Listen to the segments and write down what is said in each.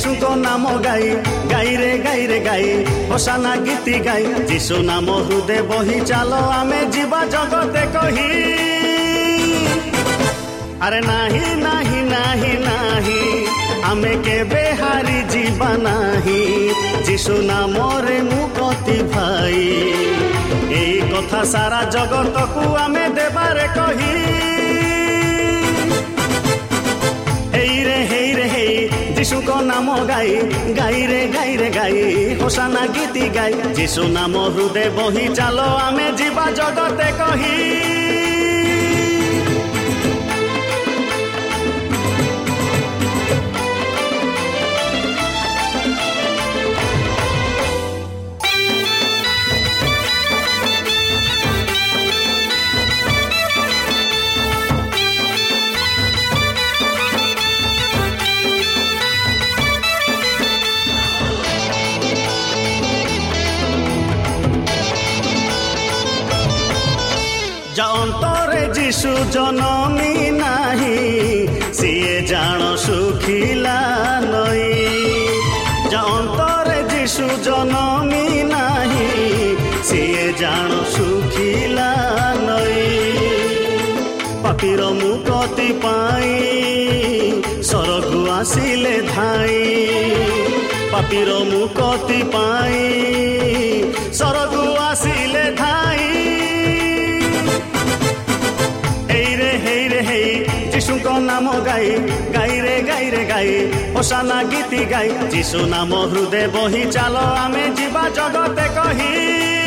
ଯୀଶୁଙ୍କ ନାମ ଗାଇ ଗାଇରେ ଗାଇରେ ଗାଇ ହୋସାନା ଗୀତି ଗାଇ ଯୀଶୁ ନାମ ହୃଦୟ ବହି ଚାଲ ଆମେ ଯିବା ଜଗତେ କହି ଆରେ ନାହିଁ ନାହିଁ ନାହିଁ ନାହିଁ ଆମେ କେବେ ହାରି ଯିବା ନାହିଁ ଯୀଶୁ ନାମରେ ମୁଁ କତି ଭାଇ ଏଇ କଥା ସାରା ଜଗତକୁ ଆମେ ଦେବାରେ କହି যিশুক নাম গাই গাইরে গাইরে গাই হোসানা গীতি গাই। যিশু নাম হৃদয় বহি চালো, আমি যা জগতে কহি। ଯିଶୁ ଜନମୀ ନାହିଁ ସିଏ ଜାଣ ଶୁଖିଲା ନଈ ଅନ୍ତରେ ଯିଶୁ ଜନମୀ ନାହିଁ ସିଏ ଜାଣ ଶୁଖିଲା ନଈ ପାପିର ମୁକତି ପାଇଁ ସରକୁ ଆସିଲେ ଧାଇ ପାପିର ମୁକତି ପାଇଁ নাম গাই গাই রে গাই রে, গাই। ওসানা গীতি গাই। যিশু নাম হৃদয় বহি চাল, আমি যা জগতে কহি।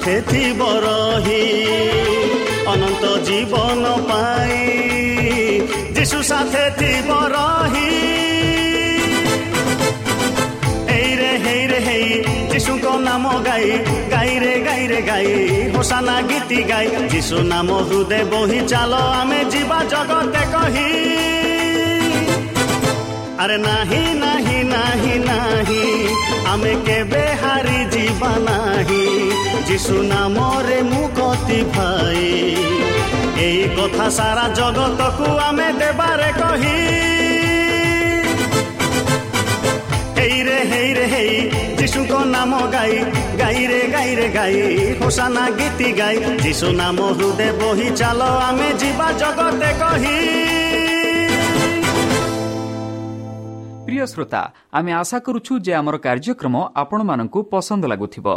ଯୀଶୁ ସାଥେ ଥିବ ରହି ଅନନ୍ତ ଜୀବନ ପାଇଁ ଯୀଶୁ ସାଥେ ଥିବ ରହି ଯୀଶୁଙ୍କ ନାମ ଗାଇ ଗାଇରେ ଗାଇରେ ଗାଇ ହୋସାନା ଗୀତି ଗାଇ ଯୀଶୁ ନାମ ହୃଦୟ ବହି ଚାଲ ଆମେ ଯିବା ଜଗତେ କହି ଆରେ ନାହିଁ ନାହିଁ ନାହିଁ ନାହିଁ ଆମେ କେବେ ହାରି ଯିବା ନାହିଁ যিশু নামরে মু কতি ভাই। এই কথা সারা জগতকু আমি দেবারে কহি। হেই রে হেই রে, হেই যিশুଙ୍କ নাম গাই গাই রে গাই রে, গাই, হোসানা গীতি গাই। যিশু নাম হৃদে বহি চাল, আমি ଯିବା জগতে কহি। প্রিয় শ্রোতা, আমি আশা করুছু যে আমার কার্যক্রম আপনার পসন্দ লাগুথিব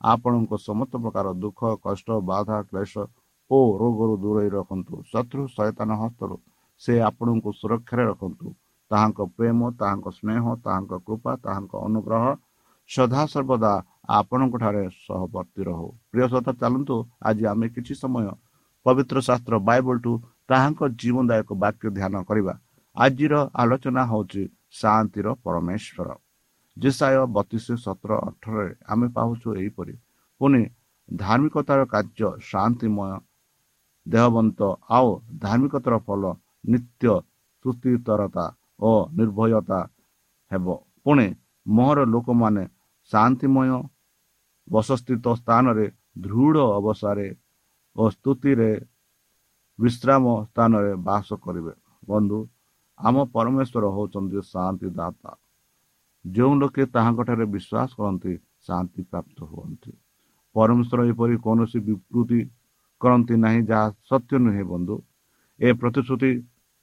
ଆପଣଙ୍କ ସମସ୍ତ ପ୍ରକାର ଦୁଃଖ କଷ୍ଟ ବାଧା କ୍ଲେଶ ଓ ରୋଗରୁ ଦୂରେଇ ରଖନ୍ତୁ। ଶତ୍ରୁ ସୈତାନ ହସ୍ତରୁ ସେ ଆପଣଙ୍କୁ ସୁରକ୍ଷାରେ ରଖନ୍ତୁ। ତାହାଙ୍କ ପ୍ରେମ ତାହାଙ୍କ ସ୍ନେହ ତାହାଙ୍କ କୃପା ତାହାଙ୍କ ଅନୁଗ୍ରହ ସଦାସର୍ବଦା ଆପଣଙ୍କ ଠାରେ ସହବର୍ତ୍ତୀ ରହୁ। ପ୍ରିୟ ଶ୍ରୋତା ଚାଲନ୍ତୁ ଆଜି ଆମେ କିଛି ସମୟ ପବିତ୍ର ଶାସ୍ତ୍ର ବାଇବଲଠୁ ତାହାଙ୍କ ଜୀବନଦାୟକ ବାକ୍ୟ ଧ୍ୟାନ କରିବା। ଆଜିର ଆଲୋଚନା ହେଉଛି ଶାନ୍ତିର ପରମେଶ୍ୱର। ଜିସାୟ ବତିଶ ସତର ଅଠରରେ ଆମେ ପାଉଛୁ ଏହିପରି। ପୁଣି ଧାର୍ମିକତାର କାର୍ଯ୍ୟ ଶାନ୍ତିମୟ ଦେହବନ୍ତ ଆଉ ଧାର୍ମିକତାର ଫଳ ନିତ୍ୟ ସୁସ୍ଥିତରତା ଓ ନିର୍ଭୟତା ହେବ। ପୁଣି ମୋହର ଲୋକମାନେ ଶାନ୍ତିମୟ ବସସ୍ଥିତ ସ୍ଥାନରେ ଦୃଢ଼ ଅବସ୍ଥାରେ ଓ ସ୍ତୁତିରେ ବିଶ୍ରାମ ସ୍ଥାନରେ ବାସ କରିବେ। ବନ୍ଧୁ ଆମ ପରମେଶ୍ୱର ହେଉଛନ୍ତି ଶାନ୍ତି ଦାତା। ଯେଉଁ ଲୋକେ ତାହାଙ୍କଠାରେ ବିଶ୍ୱାସ କରନ୍ତି ଶାନ୍ତି ପ୍ରାପ୍ତ ହୁଅନ୍ତି। ପରମେଶ୍ୱର ଏପରି କୌଣସି ବିକୃତି କରନ୍ତି ନାହିଁ ଯାହା ସତ୍ୟ ନୁହେଁ ବନ୍ଧୁ। ଏ ପ୍ରତିଶ୍ରୁତି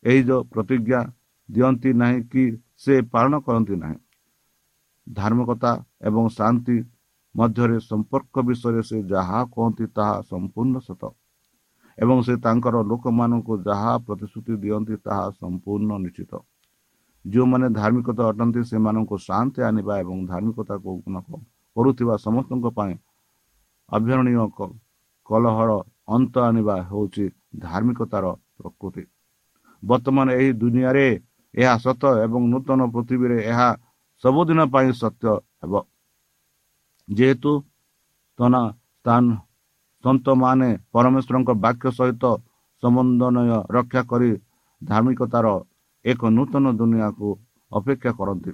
ଏହି ଯେଉଁ ପ୍ରତିଜ୍ଞା ଦିଅନ୍ତି ନାହିଁ କି ସେ ପାଳନ କରନ୍ତି ନାହିଁ। ଧାର୍ମିକତା ଏବଂ ଶାନ୍ତି ମଧ୍ୟରେ ସମ୍ପର୍କ ବିଷୟରେ ସେ ଯାହା କୁହନ୍ତି ତାହା ସମ୍ପୂର୍ଣ୍ଣ ସତ। ଏବଂ ସେ ତାଙ୍କର ଲୋକମାନଙ୍କୁ ଯାହା ପ୍ରତିଶ୍ରୁତି ଦିଅନ୍ତି ତାହା ସମ୍ପୂର୍ଣ୍ଣ ନିଶ୍ଚିତ। ଯେଉଁମାନେ ଧାର୍ମିକତା ଅଟନ୍ତି ସେମାନଙ୍କୁ ଶାନ୍ତି ଆଣିବା ଏବଂ ଧାର୍ମିକତାକୁ କରୁଥିବା ସମସ୍ତଙ୍କ ପାଇଁ ଅଭ୍ୟାରଣୀୟ କଲହର ଅନ୍ତ ଆଣିବା ହେଉଛି ଧାର୍ମିକତାର ପ୍ରକୃତି। ବର୍ତ୍ତମାନ ଏହି ଦୁନିଆରେ ଏହା ସତ ଏବଂ ନୂତନ ପୃଥିବୀରେ ଏହା ସବୁଦିନ ପାଇଁ ସତ୍ୟ ହେବ। ଯେହେତୁ ସନ୍ତମାନେ ପରମେଶ୍ୱରଙ୍କ ବାକ୍ୟ ସହିତ ସମନ୍ୱୟ ରକ୍ଷା କରି ଧାର୍ମିକତାର ଏକ ନୂତନ ଦୁନିଆକୁ ଅପେକ୍ଷା କରନ୍ତି।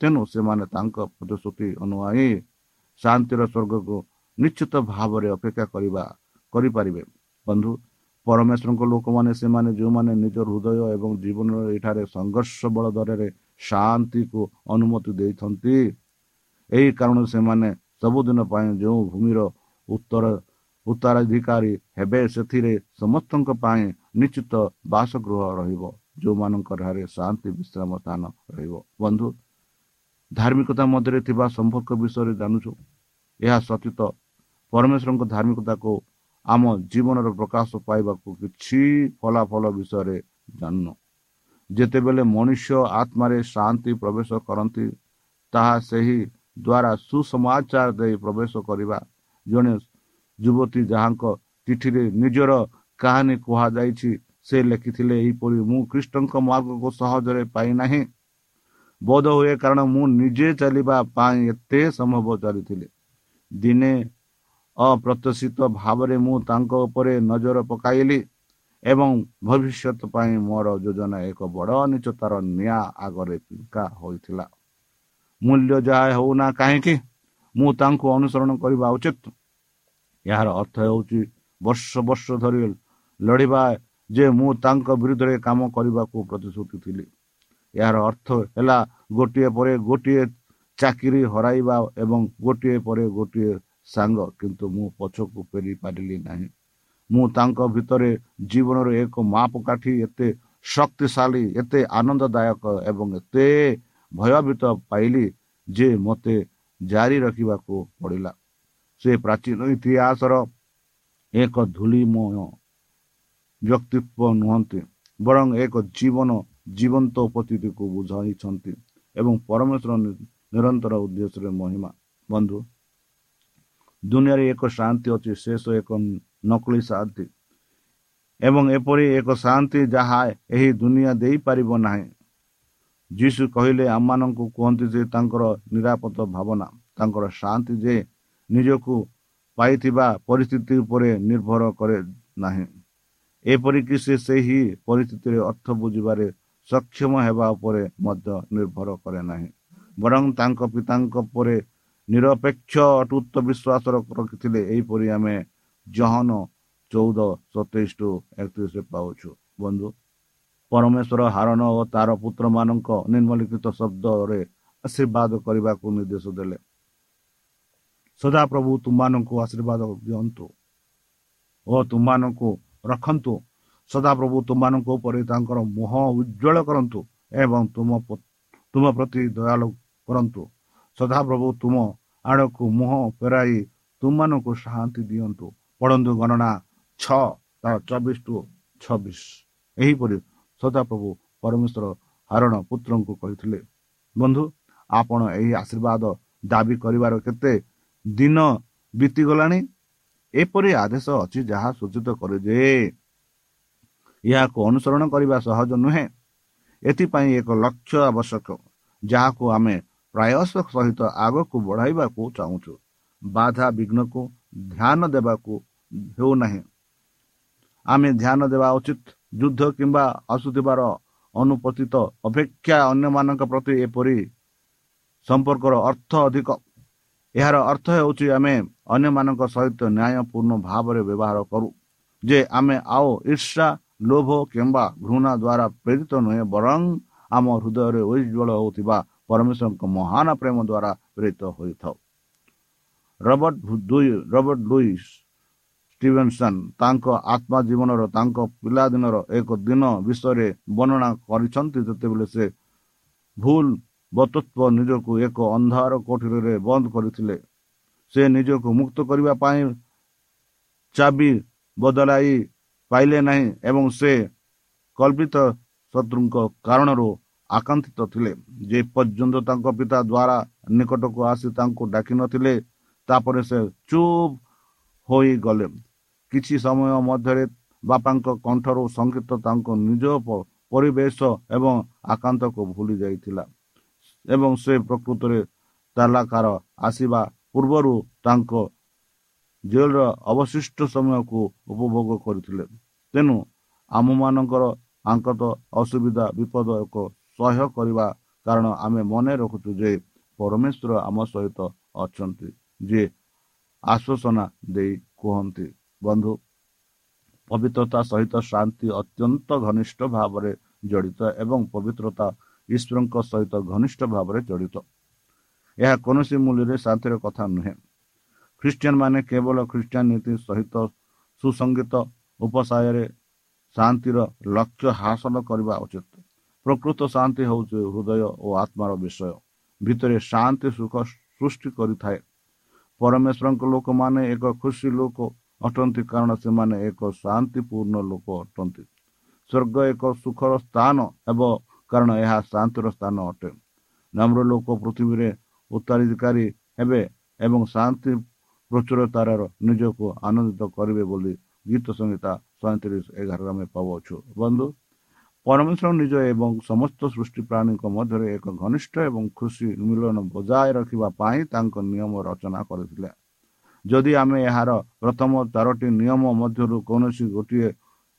ତେଣୁ ସେମାନେ ତାଙ୍କ ପ୍ରତିଶ୍ରୁତି ଅନୁଯାୟୀ ଶାନ୍ତିର ସ୍ୱର୍ଗକୁ ନିଶ୍ଚିତ ଭାବରେ ଅପେକ୍ଷା କରିବା କରିପାରିବେ। ବନ୍ଧୁ ପରମେଶ୍ୱରଙ୍କ ଲୋକମାନେ ସେମାନେ ଯେଉଁମାନେ ନିଜ ହୃଦୟ ଏବଂ ଜୀବନରେ ଏଠାରେ ସଂଘର୍ଷ ବଳ ଦରରେ ଶାନ୍ତିକୁ ଅନୁମତି ଦେଇଛନ୍ତି ଏହି କାରଣରୁ ସେମାନେ ସବୁଦିନ ପାଇଁ ଯେଉଁ ଭୂମିର ଉତ୍ତର ଉତ୍ତରାଧିକାରୀ ହେବେ ସେଥିରେ ସମସ୍ତଙ୍କ ପାଇଁ ନିଶ୍ଚିତ ବାସଗୃହ ରହିବ। ଯେଉଁମାନଙ୍କଠାରେ ଶାନ୍ତି ବିଶ୍ରାମ ସ୍ଥାନ ରହିବ। ବନ୍ଧୁ ଧାର୍ମିକତା ମଧ୍ୟରେ ଥିବା ସମ୍ପର୍କ ବିଷୟରେ ଜାଣୁଛୁ। ଏହା ସତୀତ ପରମେଶ୍ୱରଙ୍କ ଧାର୍ମିକତାକୁ ଆମ ଜୀବନର ପ୍ରକାଶ ପାଇବାକୁ କିଛି ଫଳାଫଳ ବିଷୟରେ ଜାଣୁନୁ। ଯେତେବେଳେ ମନୁଷ୍ୟ ଆତ୍ମାରେ ଶାନ୍ତି ପ୍ରବେଶ କରନ୍ତି ତାହା ସେହି ଦ୍ୱାରା ସୁସମାଚାର ଦେଇ ପ୍ରବେଶ କରିବା। ଜଣେ ଯୁବତୀ ଯାହାଙ୍କ ଚିଠିରେ ନିଜର କାହାଣୀ କୁହାଯାଇଛି ସେ ଲେଖିଥିଲେ ଏହିପରି ମୁଁ ଖ୍ରୀଷ୍ଟଙ୍କ ମାର୍ଗକୁ ସହଜରେ ପାଇନାହିଁ ବୋଧ ହୁଏ କାରଣ ମୁଁ ନିଜେ ଚାଲିବା ପାଇଁ ଏତେ ସମ୍ଭବ ଚାଲିଥିଲି। ଦିନେ ଅପ୍ରତ୍ୟାଶିତ ଭାବରେ ମୁଁ ତାଙ୍କ ଉପରେ ନଜର ପକାଇଲି ଏବଂ ଭବିଷ୍ୟତ ପାଇଁ ମୋର ଯୋଜନା ଏକ ବଡ଼ ନିଚତାର ନିଆଁ ଆଗରେ ଫିଙ୍କା ହୋଇଥିଲା। ମୂଲ୍ୟ ଯାହା ହେଉନା କାହିଁକି ମୁଁ ତାଙ୍କୁ ଅନୁସରଣ କରିବା ଉଚିତ। ଏହାର ଅର୍ଥ ହେଉଛି ବର୍ଷ ବର୍ଷ ଧରି ଲଢ଼ିବା ଯେ ମୁଁ ତାଙ୍କ ବିରୁଦ୍ଧରେ କାମ କରିବାକୁ ପ୍ରତିଶ୍ରୁତି ଥିଲି। ଏହାର ଅର୍ଥ ହେଲା ଗୋଟିଏ ପରେ ଗୋଟିଏ ଚାକିରି ହରାଇବା ଏବଂ ଗୋଟିଏ ପରେ ଗୋଟିଏ ସାଙ୍ଗ କିନ୍ତୁ ମୁଁ ପଛକୁ ଫେରି ପାରିଲି ନାହିଁ। ମୁଁ ତାଙ୍କ ଭିତରେ ଜୀବନର ଏକ ମାପକାଠି ଏତେ ଶକ୍ତିଶାଳୀ ଏତେ ଆନନ୍ଦଦାୟକ ଏବଂ ଏତେ ଭୟଭୀତ ପାଇଲି ଯେ ମୋତେ ଜାରି ରଖିବାକୁ ପଡ଼ିଲା। ସେ ପ୍ରାଚୀନ ଇତିହାସର ଏକ ଧୂଳିମୟ ବ୍ୟକ୍ତିତ୍ୱ ନୁହନ୍ତି ବରଂ ଏକ ଜୀବନ ଜୀବନ୍ତ ଉପସ୍ଥିତିକୁ ବୁଝାଇଛନ୍ତି ଏବଂ ପରମେଶ୍ୱର ନିରନ୍ତର ଉଦ୍ଦେଶ୍ୟରେ ମହିମା ବନ୍ଧୁ ଦୁନିଆରେ ଏକ ଶାନ୍ତି ଅଛି ଶେଷ ଏକ ନକଲି ଶାନ୍ତି ଏବଂ ଏପରି ଏକ ଶାନ୍ତି ଯାହା ଏହି ଦୁନିଆ ଦେଇପାରିବ ନାହିଁ ଯୀଶୁ କହିଲେ ଆମମାନଙ୍କୁ କୁହନ୍ତି ଯେ ତାଙ୍କର ନିରାପଦ ଭାବନା ତାଙ୍କର ଶାନ୍ତି ଯେ ନିଜକୁ ପାଇଥିବା ପରିସ୍ଥିତି ଉପରେ ନିର୍ଭର କରେ ନାହିଁ ଏପରିକି ସେ ସେହି ପରିସ୍ଥିତିରେ ଅର୍ଥ ବୁଝିବାରେ ସକ୍ଷମ ହେବା ଉପରେ ମଧ୍ୟ ନିର୍ଭର କରେ ନାହିଁ। ବରଂ ତାଙ୍କ ପିତାଙ୍କ ପରେ ନିରପେକ୍ଷ ଅଟୁତ ବିଶ୍ୱାସ ରଖିଥିଲେ। ଏହିପରି ଆମେ ଜହନ ଚଉଦ ସତେଇଶ ଟୁ ଏକତିରିଶରେ ପାଉଛୁ। ବନ୍ଧୁ ପରମେଶ୍ୱର ହାରଣ ଓ ତାର ପୁତ୍ରମାନଙ୍କ ନିମ୍ନଲିଖିତ ଶବ୍ଦରେ ଆଶୀର୍ବାଦ କରିବାକୁ ନିର୍ଦ୍ଦେଶ ଦେଲେ। ସଦାପ୍ରଭୁ ତୁମମାନଙ୍କୁ ଆଶୀର୍ବାଦ ଦିଅନ୍ତୁ ଓ ତୁମମାନଙ୍କୁ ରଖନ୍ତୁ। ସଦାପ୍ରଭୁ ତୁମମାନଙ୍କ ଉପରେ ତାଙ୍କର ମୁହଁ ଉଜ୍ଜଳ କରନ୍ତୁ ଏବଂ ତୁମ ତୁମ ପ୍ରତି ଦୟାଳୁ କରନ୍ତୁ। ସଦାପ୍ରଭୁ ତୁମ ଆଡ଼କୁ ମୁହଁ ଫେରାଇ ତୁମମାନଙ୍କୁ ଶାନ୍ତି ଦିଅନ୍ତୁ। ପଢ଼ନ୍ତୁ ଗଣନା ଛଅ ତାର ଚବିଶ ଟୁ ଛବିଶ। ଏହିପରି ସଦାପ୍ରଭୁ ପରମେଶ୍ୱର ହାରଣ ପୁତ୍ରଙ୍କୁ କହିଥିଲେ ବନ୍ଧୁ ଆପଣ ଏହି ଆଶୀର୍ବାଦ ଦାବି କରିବାର କେତେ ଦିନ ବିତିଗଲାଣି? ଏପରି ଆଦେଶ ଅଛି ଯାହା ସୂଚିତ କରେ ଯେ ଏହାକୁ ଅନୁସରଣ କରିବା ସହଜ ନୁହେଁ। ଏଥିପାଇଁ ଏକ ଲକ୍ଷ୍ୟ ଆବଶ୍ୟକ ଯାହାକୁ ଆମେ ପ୍ରୟାସ ସହିତ ଆଗକୁ ବଢ଼ାଇବାକୁ ଚାହୁଁଛୁ। ବାଧା ବିଘ୍ନକୁ ଧ୍ୟାନ ଦେବାକୁ ହେଉନାହିଁ। ଆମେ ଧ୍ୟାନ ଦେବା ଉଚିତ। ଯୁଦ୍ଧ କିମ୍ବା ଆସୁଥିବାର ଅନୁପସ୍ଥିତ ଅପେକ୍ଷା ଅନ୍ୟମାନଙ୍କ ପ୍ରତି ଏପରି ସମ୍ପର୍କର ଅର୍ଥ ଅଧିକ ଏହାର ଅର୍ଥ ହେଉଛି ଆମେ ଅନ୍ୟମାନଙ୍କ ସହିତ ନ୍ୟାୟପୂର୍ଣ୍ଣ ଭାବରେ ବ୍ୟବହାର କରୁ ଯେ ଆମେ ଆଉ ଈର୍ଷା ଲୋଭ କିମ୍ବା ଘୃଣା ଦ୍ୱାରା ପ୍ରେରିତ ନୁହେଁ ବରଂ ଆମ ହୃଦୟରେ ଉଜ୍ଜଳ ହେଉଥିବା ପରମେଶ୍ୱରଙ୍କ ମହାନ ପ୍ରେମ ଦ୍ୱାରା ପ୍ରେରିତ ହୋଇଥାଉ। ରବର୍ଟ ଦୁଇ ରବର୍ଟ ଲୁଇସ୍ ଷ୍ଟିଭେନସନ୍ ତାଙ୍କ ଆତ୍ମା ଜୀବନର ତାଙ୍କ ପିଲାଦିନର ଏକ ଦିନ ବିଷୟରେ ବର୍ଣ୍ଣନା କରିଛନ୍ତି ଯେତେବେଳେ ସେ ଭୁଲ ବତତ୍ଵ ନିଜକୁ ଏକ ଅନ୍ଧାର କୋଠରୀରେ ବନ୍ଦ କରିଥିଲେ ସେ ନିଜକୁ ମୁକ୍ତ କରିବା ପାଇଁ ଚାବି ବଦଳାଇ ପାଇଲେ ନାହିଁ ଏବଂ ସେ କଳ୍ପିତ ଶତ୍ରୁଙ୍କ କାରଣରୁ ଆକାଂକ୍ଷିତ ଥିଲେ ଯେ ପର୍ଯ୍ୟନ୍ତ ତାଙ୍କ ପିତା ଦ୍ୱାରା ନିକଟକୁ ଆସି ତାଙ୍କୁ ଡାକିନଥିଲେ ତାପରେ ସେ ଚୁପ୍ ହୋଇଗଲେ କିଛି ସମୟ ମଧ୍ୟରେ ବାପାଙ୍କ କଣ୍ଠରୁ ସଙ୍ଗୀତ ତାଙ୍କ ନିଜ ପରିବେଶ ଏବଂ ଆକାନ୍ତକୁ ଭୁଲି ଯାଇଥିଲା ଏବଂ ସେ ପ୍ରକୃତରେ ତାଲାକାର ଆସିବା ପୂର୍ବରୁ ତାଙ୍କ ଜେଲର ଅବଶିଷ୍ଟ ସମୟକୁ ଉପଭୋଗ କରିଥିଲେ। ତେଣୁ ଆମମାନଙ୍କର ଆଙ୍କତ ଅସୁବିଧା ବିପଦ ଏକ ସହ୍ୟ କରିବା କାରଣ ଆମେ ମନେ ରଖୁଛୁ ଯେ ପରମେଶ୍ୱର ଆମ ସହିତ ଅଛନ୍ତି ଯିଏ ଆଶ୍ୱାସନା ଦେଇ କୁହନ୍ତି। ବନ୍ଧୁ ପବିତ୍ରତା ସହିତ ଶାନ୍ତି ଅତ୍ୟନ୍ତ ଘନିଷ୍ଠ ଭାବରେ ଜଡ଼ିତ ଏବଂ ପବିତ୍ରତା ଈଶ୍ୱରଙ୍କ ସହିତ ଘନିଷ୍ଠ ଭାବରେ ଜଡ଼ିତ। ଏହା କୌଣସି ମୂଲ୍ୟରେ ଶାନ୍ତିର କଥା ନୁହେଁ। ଖ୍ରୀଷ୍ଟିଆନ ମାନେ କେବଳ ଖ୍ରୀଷ୍ଟିଆନ ନୀତି ସହିତ ସୁସଙ୍ଗୀତ ଉପାସାୟରେ ଶାନ୍ତିର ଲକ୍ଷ୍ୟ ହାସଲ କରିବା ଉଚିତ। ପ୍ରକୃତ ଶାନ୍ତି ହେଉଛି ହୃଦୟ ଓ ଆତ୍ମାର ବିଷୟ। ଭିତରେ ଶାନ୍ତି ସୁଖ ସୃଷ୍ଟି କରିଥାଏ। ପରମେଶ୍ୱରଙ୍କ ଲୋକମାନେ ଏକ ଖୁସି ଲୋକ ଅଟନ୍ତି କାରଣ ସେମାନେ ଏକ ଶାନ୍ତିପୂର୍ଣ୍ଣ ଲୋକ ଅଟନ୍ତି। ସ୍ୱର୍ଗ ଏକ ସୁଖର ସ୍ଥାନ ହେବ କାରଣ ଏହା ଶାନ୍ତିର ସ୍ଥାନ ଅଟେ। ନମ୍ର ଲୋକ ପୃଥିବୀରେ ଉତ୍ତରାଧିକାରୀ ହେବେ ଏବଂ ଶାନ୍ତି ପ୍ରଚୁରତାର ନିଜକୁ ଆନନ୍ଦିତ କରିବେ ବୋଲି ଗୀତ ସଂହିତା ସଇଁତିରିଶ ଏଗାରରେ ଆମେ ପାଉଛୁ ବନ୍ଧୁ ପରମେଶ୍ୱର ନିଜ ଏବଂ ସମସ୍ତ ସୃଷ୍ଟି ପ୍ରାଣୀଙ୍କ ମଧ୍ୟରେ ଏକ ଘନିଷ୍ଠ ଏବଂ ଖୁସି ମିଳନ ବଜାୟ ରଖିବା ପାଇଁ ତାଙ୍କ ନିୟମ ରଚନା କରିଥିଲେ। ଯଦି ଆମେ ଏହାର ପ୍ରଥମ ଚାରୋଟି ନିୟମ ମଧ୍ୟରୁ କୌଣସି ଗୋଟିଏ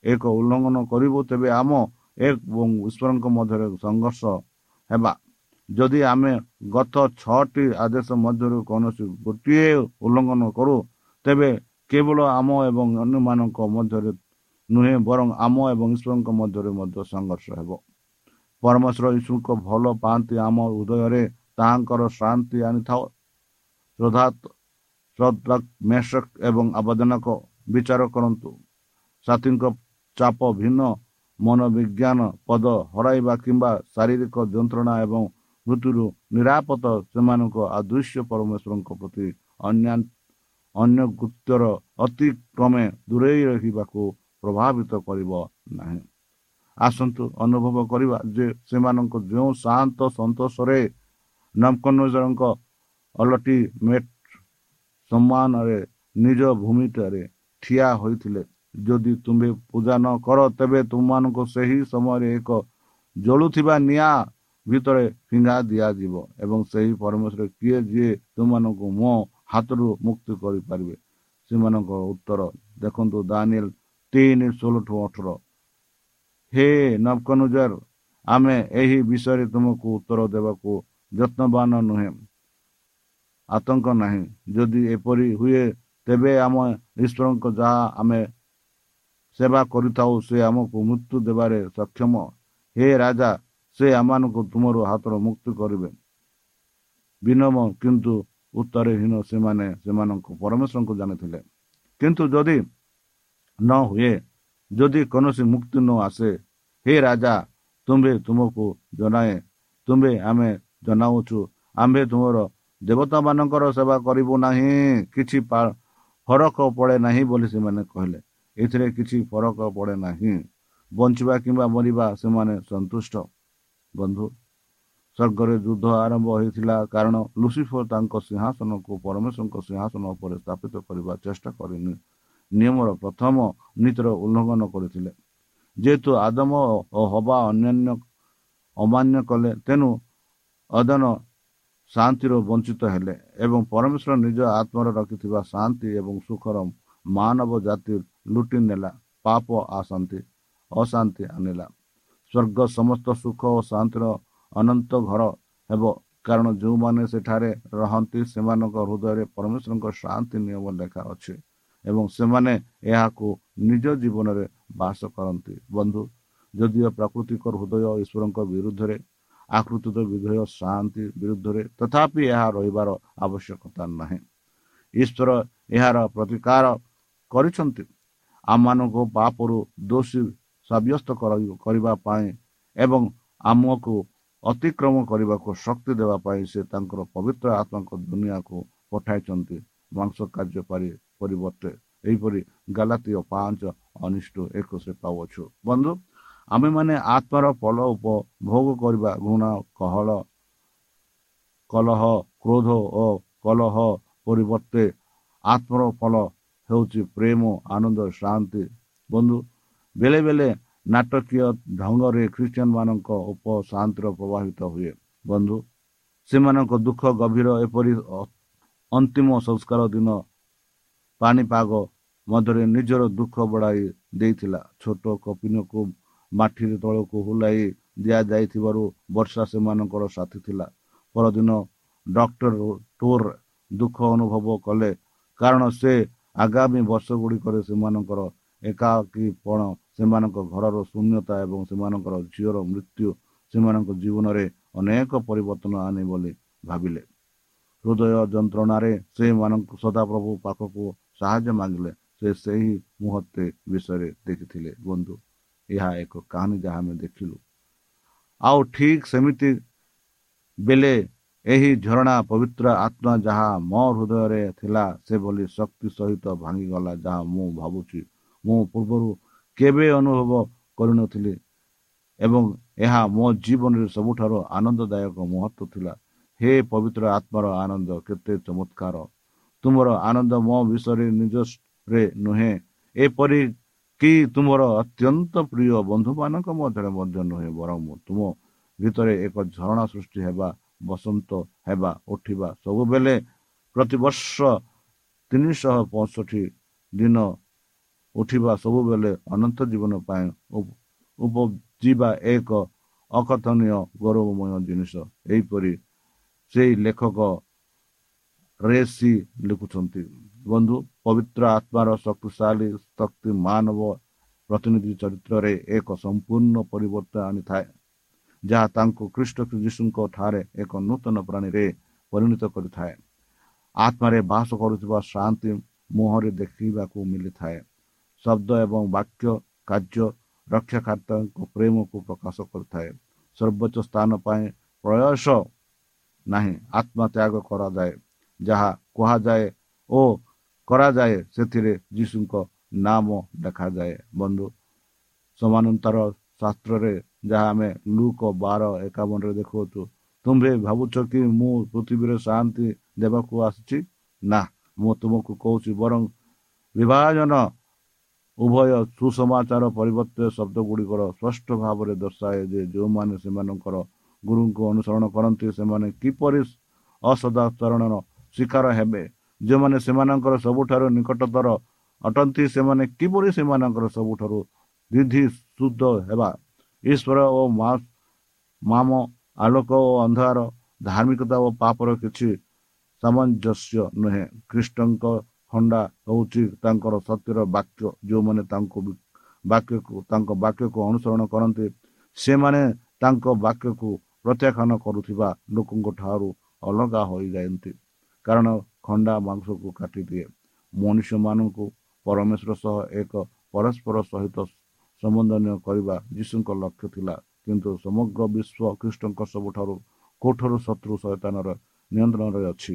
ଏକ ଉଲ୍ଲଂଘନ କରିବୁ ତେବେ ଆମ ଏବଂ ଈଶ୍ୱରଙ୍କ ମଧ୍ୟରେ ସଂଘର୍ଷ ହେବା। ଯଦି ଆମେ ଗତ ଛଅଟି ଆଦେଶ ମଧ୍ୟରୁ କୌଣସି ଗୋଟିଏ ଉଲ୍ଲଂଘନ କରୁ ତେବେ କେବଳ ଆମ ଏବଂ ଅନ୍ୟମାନଙ୍କ ମଧ୍ୟରେ ନୁହେଁ ବରଂ ଆମ ଏବଂ ଈଶ୍ୱରଙ୍କ ମଧ୍ୟରେ ମଧ୍ୟ ସଂଘର୍ଷ ହେବ। ପରମେଶ୍ୱର ଈଶ୍ୱରଙ୍କ ଭଲ ପାଆନ୍ତି ଆମ ହୃଦୟରେ ତାହାଙ୍କର ଶାନ୍ତି ଆଣିଥାଉ। ଶ୍ରଦ୍ଧା ମେଷକ ଏବଂ ଆବେଦନକ ବିଚାର କରନ୍ତୁ। ସାଥୀଙ୍କ ଚାପ ଭିନ୍ନ ମନୋବିଜ୍ଞାନ ପଦ ହରାଇବା କିମ୍ବା ଶାରୀରିକ ଯନ୍ତ୍ରଣା ଏବଂ ମୃତ୍ୟୁରୁ ନିରାପଦ ସେମାନଙ୍କ ଆଦୃଶ୍ୟ ପରମେଶ୍ୱରଙ୍କ ପ୍ରତି ଅନ୍ୟ ଅନ୍ୟ ଗୁପ୍ତର ଅତିକ୍ରମେ ଦୂରେଇ ରହିବାକୁ ପ୍ରଭାବିତ କରିବ ନାହିଁ। ଆସନ୍ତୁ ଅନୁଭବ କରିବା ଯେ ସେମାନଙ୍କ ଯେଉଁ ଶାନ୍ତ ସନ୍ତୋଷରେ ନବକନଜରଙ୍କ ଅଲଟି ମେଟ୍ ସମ୍ମାନରେ ନିଜ ଭୂମିଠାରେ ଠିଆ ହୋଇଥିଲେ ଯଦି ତୁମେ ପୂଜା ନ କର ତେବେ ତୁମମାନଙ୍କୁ ସେହି ସମୟରେ ଏକ ଜଳୁଥିବା ନିଆଁ ଭିତରେ ଫିଙ୍ଗା ଦିଆଯିବ ଏବଂ ସେହି ପରମେଶ୍ୱର କିଏ ଯିଏ ତୁମମାନଙ୍କୁ ମୋ ହାତରୁ ମୁକ୍ତି କରିପାରିବେ ସେମାନଙ୍କ ଉତ୍ତର ଦେଖନ୍ତୁ ଦାନିଏଲ ତିନି ଷୋହଳଠୁ ଅଠର ହେ ନବକନୁଜର ଆମେ ଏହି ବିଷୟରେ ତୁମକୁ ଉତ୍ତର ଦେବାକୁ ଯତ୍ନବାନ ନୁହେଁ ଆତଙ୍କ ନାହିଁ ଯଦି ଏପରି ହୁଏ ତେବେ ଆମ ଈଶ୍ୱରଙ୍କ ଯାହା ଆମେ ସେବା କରିଥାଉ ସେ ଆମକୁ ମୃତ୍ୟୁ ଦେବାରେ ସକ୍ଷମ। ହେ ରାଜା ସେ ଆମମାନଙ୍କୁ ତୁମର ହାତର ମୁକ୍ତି କରିବେ। ବିନମ କିନ୍ତୁ ଉତ୍ତରହୀନ ସେମାନେ ସେମାନଙ୍କ ପରମେଶ୍ୱରଙ୍କୁ ଜାଣିଥିଲେ। କିନ୍ତୁ ଯଦି ନ ହୁଏ ଯଦି କୌଣସି ମୁକ୍ତି ନ ଆସେ ହେ ରାଜା ତୁମ୍ଭେ ତୁମକୁ ଜଣାଏ ତୁମ୍ଭେ ଆମେ ଜଣାଉଛୁ ଆମ୍ଭେ ତୁମର ଦେବତାମାନଙ୍କର ସେବା କରିବୁ ନାହିଁ କିଛି ଫରକ ପଡ଼େ ନାହିଁ ବୋଲି ସେମାନେ କହିଲେ। ଏଥିରେ କିଛି ଫରକ ପଡ଼େ ନାହିଁ। ବଞ୍ଚିବା କିମ୍ବା ମରିବା ସେମାନେ ସନ୍ତୁଷ୍ଟ। ବନ୍ଧୁ ସ୍ୱର୍ଗରେ ଯୁଦ୍ଧ ଆରମ୍ଭ ହୋଇଥିଲା କାରଣ ଲୁସିଫର ତାଙ୍କ ସିଂହାସନକୁ ପରମେଶ୍ୱରଙ୍କ ସିଂହାସନ ଉପରେ ସ୍ଥାପିତ କରିବା ଚେଷ୍ଟା କରିନି। ନିୟମର ପ୍ରଥମ ନୀତିର ଉଲ୍ଲଂଘନ କରିଥିଲେ। ଯେହେତୁ ଆଦମ ଓ ହବା ଅନ୍ୟାନ୍ୟ ଅମାନ୍ୟ କଲେ ତେଣୁ ଅଦନ ଶାନ୍ତିରୁ ବଞ୍ଚିତ ହେଲେ ଏବଂ ପରମେଶ୍ୱର ନିଜ ଆତ୍ମାର ରଖିଥିବା ଶାନ୍ତି ଏବଂ ସୁଖର ମାନବ ଜାତି ଲୁଟି ନେଲା ପାପ ଆଶାନ୍ତି ଅଶାନ୍ତି ଆଣିଲା ସ୍ୱର୍ଗ ସମସ୍ତ ସୁଖ ଓ ଶାନ୍ତିର ଅନନ୍ତ ଘର ହେବ କାରଣ ଯେଉଁମାନେ ସେଠାରେ ରହନ୍ତି ସେମାନଙ୍କ ହୃଦୟରେ ପରମେଶ୍ୱରଙ୍କ ଶାନ୍ତି ନିୟମ ଲେଖା ଅଛି ଏବଂ ସେମାନେ ଏହାକୁ ନିଜ ଜୀବନରେ ବାସ କରନ୍ତି ବନ୍ଧୁ ଯଦିଓ ପ୍ରାକୃତିକ ହୃଦୟ ଈଶ୍ୱରଙ୍କ ବିରୁଦ୍ଧରେ ଆକୃତିତ ବିଧେୟ ଶାନ୍ତି ବିରୁଦ୍ଧରେ ତଥାପି ଏହା ରହିବାର ଆବଶ୍ୟକତା ନାହିଁ ଈଶ୍ୱର ଏହାର ପ୍ରତିକାର କରିଛନ୍ତି ଆମମାନଙ୍କୁ ପାପରୁ ଦୋଷୀ ସାବ୍ୟସ୍ତ କରିବା ପାଇଁ ଏବଂ ଆମକୁ ଅତିକ୍ରମ କରିବାକୁ ଶକ୍ତି ଦେବା ପାଇଁ ସେ ତାଙ୍କର ପବିତ୍ର ଆତ୍ମାଙ୍କ ଦୁନିଆକୁ ପଠାଇଛନ୍ତି। ମାଂସ କାର୍ଯ୍ୟ ପାରି ପରିବର୍ତ୍ତେ। ଏହିପରି ଗାଲାତୀୟ ପାଞ୍ଚ ଅନିଷ୍ଟ ଏକୋଇଶରେ ପାଉଅଛୁ। ବନ୍ଧୁ ଆମେମାନେ ଆତ୍ମାର ଫଳ ଉପଭୋଗ କରିବା ଘୃଣା କହଳ କଲହ କ୍ରୋଧ ଓ କଲହ ପରିବର୍ତ୍ତେ ଆତ୍ମର ଫଳ ହେଉଛି ପ୍ରେମ ଆନନ୍ଦ ଶାନ୍ତି। ବନ୍ଧୁ ବେଳେ ବେଳେ ନାଟକୀୟ ଢଙ୍ଗରେ ଖ୍ରୀଷ୍ଟିଆନ ମାନଙ୍କ ଉପ ଶାନ୍ତିର ପ୍ରଭାବିତ ହୁଏ। ବନ୍ଧୁ ସେମାନଙ୍କ ଦୁଃଖ ଗଭୀର ଏପରି ଅନ୍ତିମ ସଂସ୍କାର ଦିନ ପାଣିପାଗ ମଧ୍ୟରେ ନିଜର ଦୁଃଖ ବଢ଼ାଇ ଦେଇଥିଲା। ଛୋଟ କପିନକୁ ମାଠିରେ ତଳକୁ ହୁଲାଇ ଦିଆଯାଇଥିବାରୁ ବର୍ଷା ସେମାନଙ୍କର ସାଥୀ ଥିଲା। ପରଦିନ ଡକ୍ଟର ଟୋର ଦୁଃଖ ଅନୁଭବ କଲେ କାରଣ ସେ ଆଗାମୀ ବର୍ଷ ଗୁଡ଼ିକରେ ସେମାନଙ୍କର ଏକାକୀପଣ ସେମାନଙ୍କ ଘରର ଶୂନ୍ୟତା ଏବଂ ସେମାନଙ୍କର ଝିଅର ମୃତ୍ୟୁ ସେମାନଙ୍କ ଜୀବନରେ ଅନେକ ପରିବର୍ତ୍ତନ ଆନେ ବୋଲି ଭାବିଲେ। ହୃଦୟ ଯନ୍ତ୍ରଣାରେ ସେମାନଙ୍କୁ ସଦାପ୍ରଭୁ ପାଖକୁ ସାହାଯ୍ୟ ମାଗିଲେ। ସେ ସେହି ମୁହୂର୍ତ୍ତେ ବିଷୟରେ ଦେଖିଥିଲେ ବନ୍ଧୁ ଏହା ଏକ କାହାଣୀ ଯାହା ଆମେ ଦେଖିଲୁ। ଆଉ ଠିକ ସେମିତି ବେଲେ ଏହି ଝରଣା ପବିତ୍ର ଆତ୍ମା ଯାହା ମୋ ହୃଦୟରେ ଥିଲା ସେଭଳି ଶକ୍ତି ସହିତ ଭାଙ୍ଗିଗଲା ଯାହା ମୁଁ ଭାବୁଛି। ମୁଁ ପୂର୍ବରୁ କେବେ ଅନୁଭବ କରିନଥିଲି ଏବଂ ଏହା ମୋ ଜୀବନରେ ସବୁଠାରୁ ଆନନ୍ଦଦାୟକ ମୁହୂର୍ତ୍ତ ଥିଲା। ହେ ପବିତ୍ର ଆତ୍ମାର ଆନନ୍ଦ କେତେ ଚମତ୍କାର। ତୁମର ଆନନ୍ଦ ମୋ ବିଷୟରେ ନିଜରେ ନୁହେଁ ଏପରି କି ତୁମର ଅତ୍ୟନ୍ତ ପ୍ରିୟ ବନ୍ଧୁମାନଙ୍କ ମଧ୍ୟରେ ମଧ୍ୟ ନୁହେଁ ବରଂ ତୁମ ଭିତରେ ଏକ ଝରଣା ସୃଷ୍ଟି ହେବା ବସନ୍ତ ହେବା ଉଠିବା ସବୁବେଳେ ପ୍ରତିବର୍ଷ ତିନିଶହ ପଞ୍ଚଷଠି ଦିନ ଉଠିବା ସବୁବେଳେ ଅନନ୍ତ ଜୀବନ ପାଇଁ ଉପଜିବା ଏକ ଅକଥନୀୟ ଗୌରବମୟ ଜିନିଷ। ଏହିପରି ସେଇ ଲେଖକ ରେସି ଲେଖୁଛନ୍ତି। ବନ୍ଧୁ ପବିତ୍ର ଆତ୍ମାର ଶକ୍ତିଶାଳୀ ଶକ୍ତି ମାନବ ପ୍ରତିନିଧି ଚରିତ୍ରରେ ଏକ ସମ୍ପୂର୍ଣ୍ଣ ପରିବର୍ତ୍ତନ ଆଣିଥାଏ। ଯାହା ତାଙ୍କୁ ଖ୍ରୀଷ୍ଟ ଯୀଶୁଙ୍କ ଠାରେ ଏକ ନୂତନ ପ୍ରାଣୀରେ ପରିଣତ କରିଥାଏ। ଆତ୍ମାରେ ବାସ କରୁଥିବା ଶାନ୍ତି ମୁହଁରେ ଦେଖିବାକୁ ମିଳିଥାଏ। ଶବ୍ଦ ଏବଂ ବାକ୍ୟ କାର୍ଯ୍ୟ ରକ୍ଷାକର୍ତ୍ତାଙ୍କ ପ୍ରେମକୁ ପ୍ରକାଶ କରିଥାଏ। ସର୍ବୋଚ୍ଚ ସ୍ଥାନ ପାଇଁ ପ୍ରୟାସ ନାହିଁ ଆତ୍ମତ୍ୟାଗ କରାଯାଏ। ଯାହା କୁହାଯାଏ ଓ କରାଯାଏ ସେଥିରେ ଯୀଶୁଙ୍କ ନାମ ଦେଖାଯାଏ ବନ୍ଧୁ ସମାନନ୍ତର ଶାସ୍ତ୍ରରେ ଯାହା ଆମେ ଲୁକ ବାର ଏକାବନରେ ଦେଖାଉଛୁ ତୁମ୍ଭେ ଭାବୁଛ କି ମୁଁ ପୃଥିବୀରେ ଶାନ୍ତି ଦେବାକୁ ଆସିଛି? ନା ମୁଁ ତୁମକୁ କହୁଛି ବରଂ ବିଭାଜନ ଉଭୟ ସୁସମାଚାର ପରିବର୍ତ୍ତେ ଶବ୍ଦ ଗୁଡ଼ିକର ସ୍ପଷ୍ଟ ଭାବରେ ଦର୍ଶାଏ ଯେ ଯେଉଁମାନେ ସେମାନଙ୍କର ଗୁରୁଙ୍କୁ ଅନୁସରଣ କରନ୍ତି ସେମାନେ କିପରି ଅସଦାଚରଣର ଶିକାର ହେବେ? ଯେଉଁମାନେ ସେମାନଙ୍କର ସବୁଠାରୁ ନିକଟତର ଅଟନ୍ତି ସେମାନେ କିପରି ସେମାନଙ୍କର ସବୁଠାରୁ ବିଧି ଶୁଦ୍ଧ ହେବା? ଈଶ୍ୱର ଓ ମାମ ଆଲୋକ ଓ ଅନ୍ଧାର ଧାର୍ମିକତା ଓ ପାପର କିଛି ସାମଞ୍ଜସ୍ୟ ନୁହେଁ। ଖ୍ରୀଷ୍ଟଙ୍କ ଖଣ୍ଡା ହେଉଛି ତାଙ୍କର ସତ୍ୟର ବାକ୍ୟ। ଯେଉଁମାନେ ତାଙ୍କୁ ବାକ୍ୟକୁ ତାଙ୍କ ବାକ୍ୟକୁ ଅନୁସରଣ କରନ୍ତି ସେମାନେ ତାଙ୍କ ବାକ୍ୟକୁ ପ୍ରତ୍ୟାଖ୍ୟାନ କରୁଥିବା ଲୋକଙ୍କ ଠାରୁ ଅଲଗା ହୋଇଯାଆନ୍ତି। କାରଣ ଖଣ୍ଡା ମାଂସକୁ କାଟିଦିଏ। ମନୁଷ୍ୟମାନଙ୍କୁ ପରମେଶ୍ୱର ସହ ଏକ ପରସ୍ପର ସହିତ ସମ୍ବନ୍ଧନୀୟ କରିବା ଯୀଶୁଙ୍କ ଲକ୍ଷ୍ୟ ଥିଲା। କିନ୍ତୁ ସମଗ୍ର ବିଶ୍ୱ ଖ୍ରୀଷ୍ଟଙ୍କ ସବୁଠାରୁ କୋଠରୁ ଶତ୍ରୁ ସୈତାନର ନିୟନ୍ତ୍ରଣରେ ଅଛି।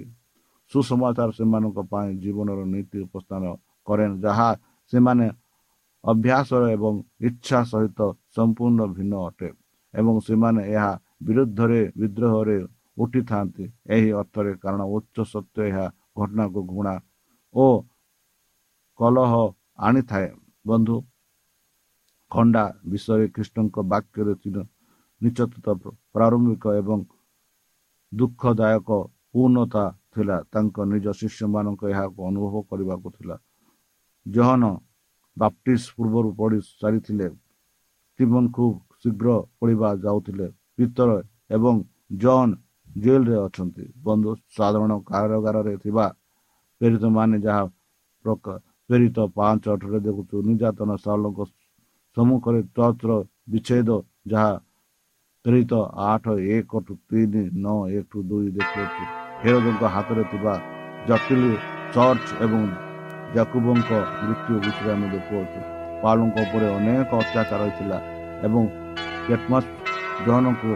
ସୁସମାଚାର ସେମାନଙ୍କ ପାଇଁ ଜୀବନର ନୀତି ଉପସ୍ଥାନ କରେ ଯାହା ସେମାନେ ଅଭ୍ୟାସର ଏବଂ ଇଚ୍ଛା ସହିତ ସମ୍ପୂର୍ଣ୍ଣ ଭିନ୍ନ ଅଟେ ଏବଂ ସେମାନେ ଏହା ବିରୁଦ୍ଧରେ ବିଦ୍ରୋହରେ ଉଠିଥାନ୍ତି। ଏହି ଅର୍ଥରେ କାରଣ ଉଚ୍ଚ ସତ୍ୟ ଏହା ଘଟଣାକୁ ଘୃଣା ଓ କଲହ ଆଣିଥାଏ। ବନ୍ଧୁ ଖଣ୍ଡା ବିଷୟରେ ଖ୍ରୀଷ୍ଟଙ୍କ ବାକ୍ୟରେ ନିଶ୍ଚିତ ପ୍ରାରମ୍ଭିକ ଏବଂ ଦୁଃଖଦାୟକ ପୂର୍ଣ୍ଣତା ଥିଲା ତାଙ୍କ ନିଜ ଶିଷ୍ୟମାନଙ୍କ ଏହାକୁ ଅନୁଭବ କରିବାକୁ ଥିଲା। ଜହନ ବାପ୍ଟିସ୍ ପୂର୍ବରୁ ପଢ଼ି ସାରିଥିଲେ। ଷ୍ଟିଭନ୍ ଖୁବ୍ ଶୀଘ୍ର ପଢ଼ିବା ଯାଉଥିଲେ। ପିତର ଏବଂ ଜନ୍ ଜେଲରେ ଅଛନ୍ତି। ବନ୍ଧୁ ସାଧାରଣ କାରାଗାରରେ ଥିବା ପ୍ରେରିତମାନେ ଯାହା ପ୍ରେରିତ ପାଞ୍ଚ ଅଠରେ ଦେଖୁଛୁ। ନିର୍ଯାତନ ସାଲଙ୍କ ସମ୍ମୁଖରେ ଚର୍ଚ୍ଚର ବିଚ୍ଛେଦ ଯାହା ପ୍ରେରିତ ଆଠ ଏକ ଟୁ ତିନି ନଅ ଏକ ଟୁ ଦୁଇ ଦେଖୁଅଛୁ ହେରୋଦଙ୍କ ହାତରେ ଥିବା ଜଟିଲ ଚର୍ଚ୍ଚ ଏବଂ ଜାକୁବଙ୍କ ମୃତ୍ୟୁ ବିଷୟରେ ଆମେ ଦେଖୁଅଛୁ ପାଲୁଙ୍କ ଉପରେ ଅନେକ ଅତ୍ୟାଚାର ହୋଇଥିଲା ଏବଂ କେଟମସ୍ ଜହନଙ୍କୁ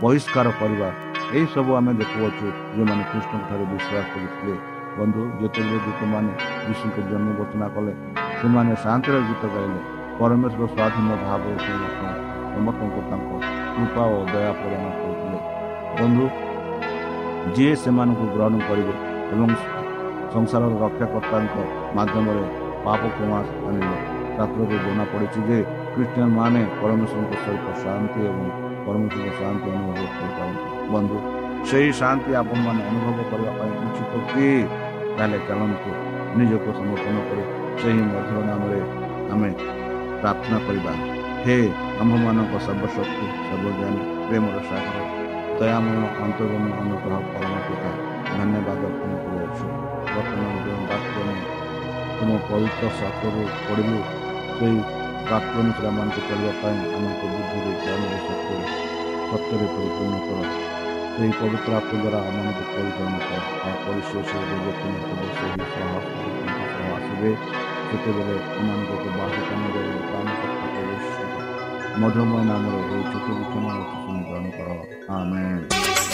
ବହିଷ୍କାର କରିବା ଏହିସବୁ ଆମେ ଦେଖୁଅଛୁ ଯେଉଁମାନେ କୃଷ୍ଣଙ୍କ ଠାରୁ ବିଶ୍ୱାସ କରିଥିଲେ ବନ୍ଧୁ ଯେତେବେଳେ ଦୂତମାନେ ଯୀଶୁଙ୍କ ଜନ୍ମ ଘୋଷଣା କଲେ ସେମାନେ ଶାନ୍ତିର ଗୀତ ଗାଇଲେ ପରମେଶ୍ୱର ସ୍ୱାଧୀନ ଭାବରେ ସମସ୍ତଙ୍କୁ ତାଙ୍କ କୃପା ଓ ଦୟା ପ୍ରଦାନ କରୁଥିଲେ ବନ୍ଧୁ ଯିଏ ସେମାନଙ୍କୁ ଗ୍ରହଣ କରିବେ ଏବଂ ସଂସାରର ରକ୍ଷାକର୍ତ୍ତାଙ୍କ ମାଧ୍ୟମରେ ପାପ କ୍ଷମା ଆଣିବେ ଶାସ୍ତ୍ରରେ ଜଣାପଡ଼ିଛି ଯେ ଖ୍ରୀଷ୍ଟିଆନ ମାନେ ପରମେଶ୍ୱରଙ୍କ ସହିତ ଶାନ୍ତି ଏବଂ ପରମେଶ୍ୱରଙ୍କ ଶାନ୍ତି ଅନୁଭବ କରିପାରନ୍ତି ବନ୍ଧୁ ସେହି ଶାନ୍ତି ଆପଣମାନେ ଅନୁଭବ କରିବା ପାଇଁ ଇଚ୍ଛୁକ କି ତାହେଲେ ଚାଲନ୍ତୁ ନିଜକୁ ସମର୍ପଣ କରି ସେହି ମଧୁର ନାମରେ ଆମେ ପ୍ରାର୍ଥନା କରିବା ହେ ଆମ୍ଭମାନଙ୍କ ସର୍ବଶକ୍ତି ସର୍ବଜ୍ଞାନୀ ପ୍ରେମର ସାଗର ଦୟାମୟ ଅନ୍ତର୍ଗମ ଅନୁଗ୍ରହ ପରମ ପିତା ଧନ୍ୟବାଦ ଅର୍ପଣ କରୁଅଛୁ ବର୍ତ୍ତମାନ ଯେଉଁ ବାକ୍ୟ ଆମେ ତୁମ ପବିତ୍ର ଶାସ୍ତ୍ରରୁ ପଢ଼ିଲୁ ସେହି ବାକ୍ୟ ଅନୁସାରେ ଆମମାନଙ୍କୁ କରିବା ପାଇଁ ଆମକୁ ବୁଦ୍ଧିରେ ଜ୍ଞାନରେ ସତ୍ୟରେ ସତ୍ୟରେ ପରିପୂର୍ଣ୍ଣ କର ସେହି ପବିତ୍ର ଆତ୍ମ ଦ୍ୱାରା ଆମମାନଙ୍କୁ ପରିଚାଳନା କର ଆଉ ପରିଶେଷ ଯେବେ ତୁମେ କେବେ ସେହି ସହ ସହ ଆସିବେ ସେତେବେଳେ ଏମାନଙ୍କୁ ବାସ କାମରେ ପ୍ରାଣକର୍ତ୍ତା ପ୍ରବେଶ ମଧୁମୟ ନାମରେ ଏହି ଛୋଟ ବିଛଣା ଶୁଣି ଗ୍ରହଣ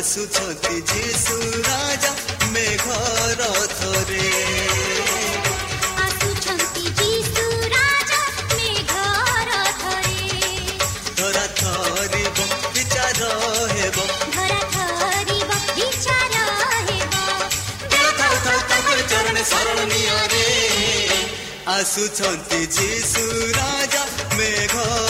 ଆସୁଛନ୍ତି ଯୀଶୁ ରାଜା ମେଘର ଥରେ ଆସୁଛନ୍ତି ଯୀଶୁ ରାଜା ମେଘର ଥରେ ଧରା ଥରିବ ବିଚାର ହେବ ଧରା ଧରିବ ବିଚାର ହେବ ଥାଉ ଥାଉ ତାଙ୍କର ଚରଣ ଶରଣ ନିଆରେ ଆସୁଛନ୍ତି ଯୀଶୁ ରାଜା ମେଘର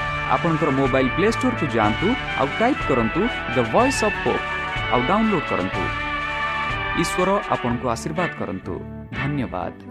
ଆପଣଙ୍କର ମୋବାଇଲ୍ ପ୍ଲେ ଷ୍ଟୋରକୁ ଯାଆନ୍ତୁ ଆଉ ଟାଇପ୍ କରନ୍ତୁ ଦ ଭଏସ୍ ଅଫ୍ ହୋପ୍ ଆଉ ଡାଉନଲୋଡ୍ କରନ୍ତୁ। ଈଶ୍ୱର ଆପଣଙ୍କୁ ଆଶୀର୍ବାଦ କରନ୍ତୁ। ଧନ୍ୟବାଦ।